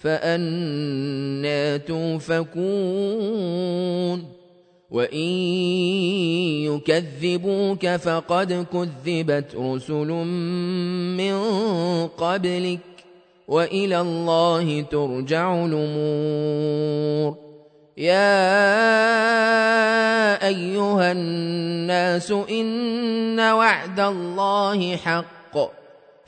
فأنا توفكون. وإن يكذبوك فقد كذبت رسل من قبلك وإلى الله ترجع الأمور. يا أيها الناس إن وعد الله حق.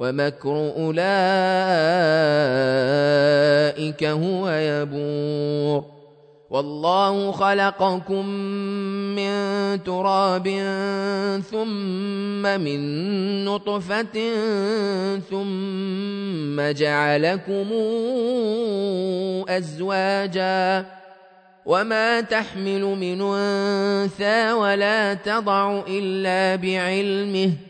ومكر أولئك هو يبور. والله خلقكم من تراب ثم من نطفة ثم جعلكم أزواجا. وما تحمل من أنثى ولا تضع إلا بعلمه.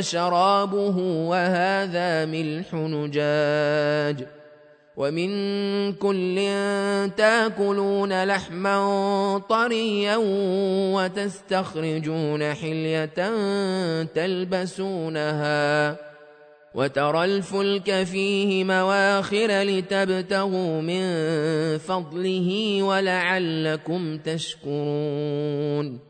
شرابه وهذا ملح نجاج ومن كل تاكلون لحما طريا وتستخرجون حلية تلبسونها وترى الفلك فيه مواخر لتبتغوا من فضله ولعلكم تشكرون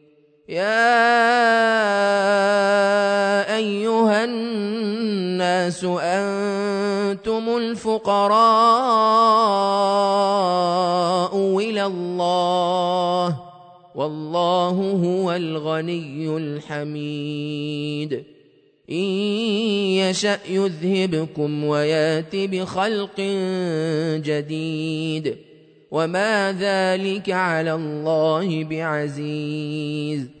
يا ايها الناس أنتم الفقراء إلى الله والله هو الغني الحميد. ان يشا يذهبكم ويات بخلق جديد. وما ذلك على الله بعزيز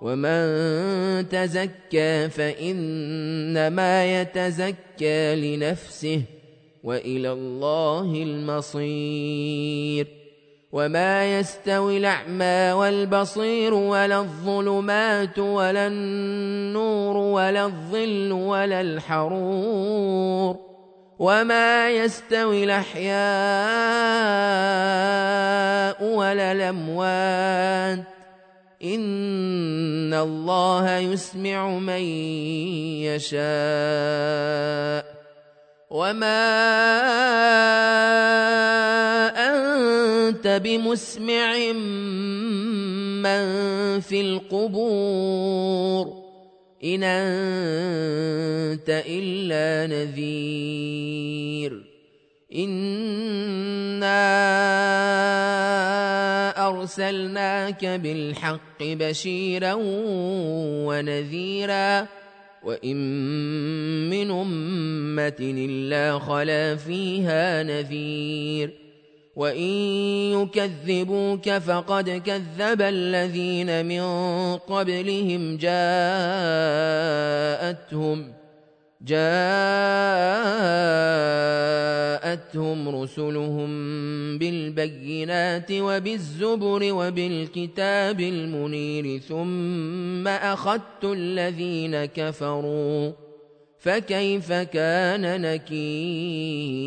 ومن تزكى فانما يتزكى لنفسه والى الله المصير وما يستوي الاعمى والبصير ولا الظلمات ولا النور ولا الظل ولا الحرور وما يستوي الاحياء ولا الاموات ان الله يسمع من يشاء وما أنت بمسمع من في القبور إن أنت إلا نذير إنا أرسلناك بالحق بشيرا ونذيرا وإن من أمة إلا خلا فيها نذير وإن يكذبوك فقد كذب الذين من قبلهم جاءتهم جاءتهم رسلهم بالبينات وبالزبر وبالكتاب المنير ثم أخذت الذين كفروا فكيف كان نكير؟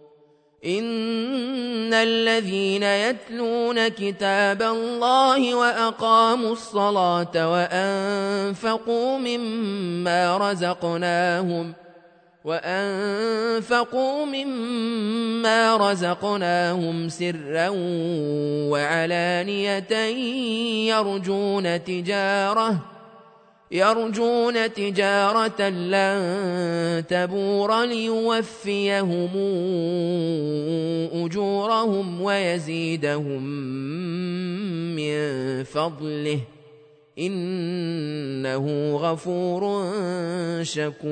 إن الذين يتلون كتاب الله وأقاموا الصلاة وأنفقوا مما رزقناهم وأنفقوا مما رزقناهم سرا وعلانية يرجون تجارةً يرجون تجارة لن تبور ليوفيهم أجورهم ويزيدهم من فضله. إنه غفور شكور.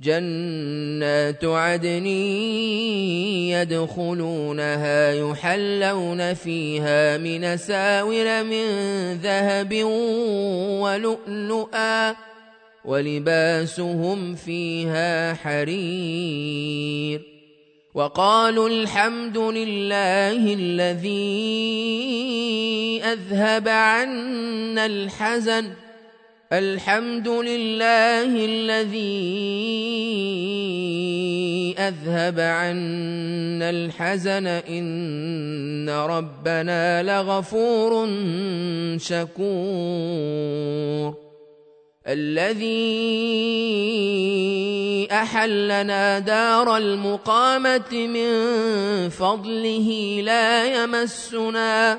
جنات عدن يدخلونها يحلون فيها من ساور من ذهب ولؤلؤا ولباسهم فيها حرير وقالوا الحمد لله الذي أذهب عنا الحزن الحمد لله الذي أذهب عنا الحزن إن ربنا لغفور شكور. الذي أحلنا دار المقامة من فضله لا يمسنا.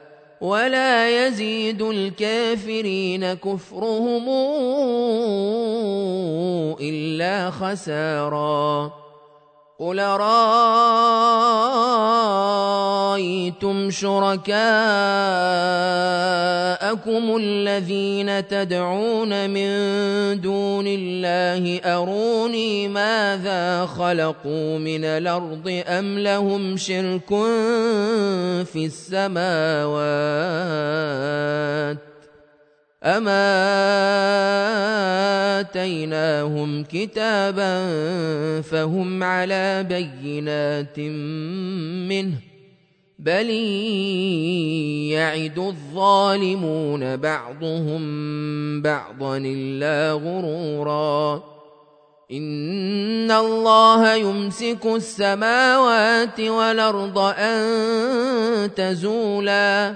ولا يزيد الكافرين كفرهم إلا خسارا قل رايتم شركاءكم الذين تدعون من دون الله اروني ماذا خلقوا من الأرض ام لهم شرك في السماوات أما آتيناهم كتابا فهم على بينات منه بل يعد الظالمون بعضهم بعضا الا غرورا ان الله يمسك السماوات والارض ان تزولا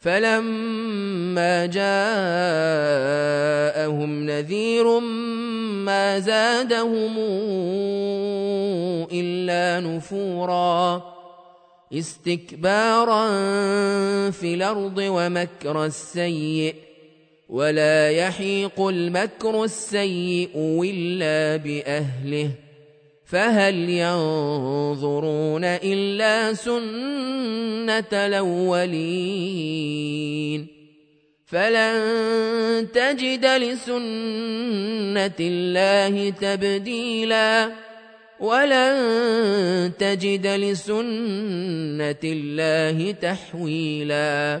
فلما جاءهم نذير ما زادهم إلا نفورا. استكبارا في الأرض ومكر السيئ ولا يحيق المكر السيئ إلا بأهله. فهل ينظرون إلا سنة الأولين فلن تجد لسنة الله تبديلا ولن تجد لسنة الله تحويلا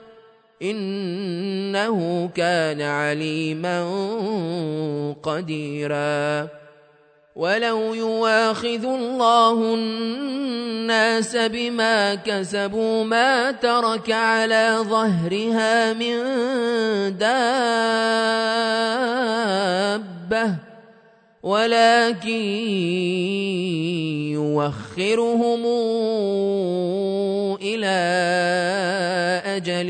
إنه كان عليما قديرا. ولو يواخذ الله الناس بما كسبوا ما ترك على ظهرها من دابة ولكن يوخرهم إلى أجل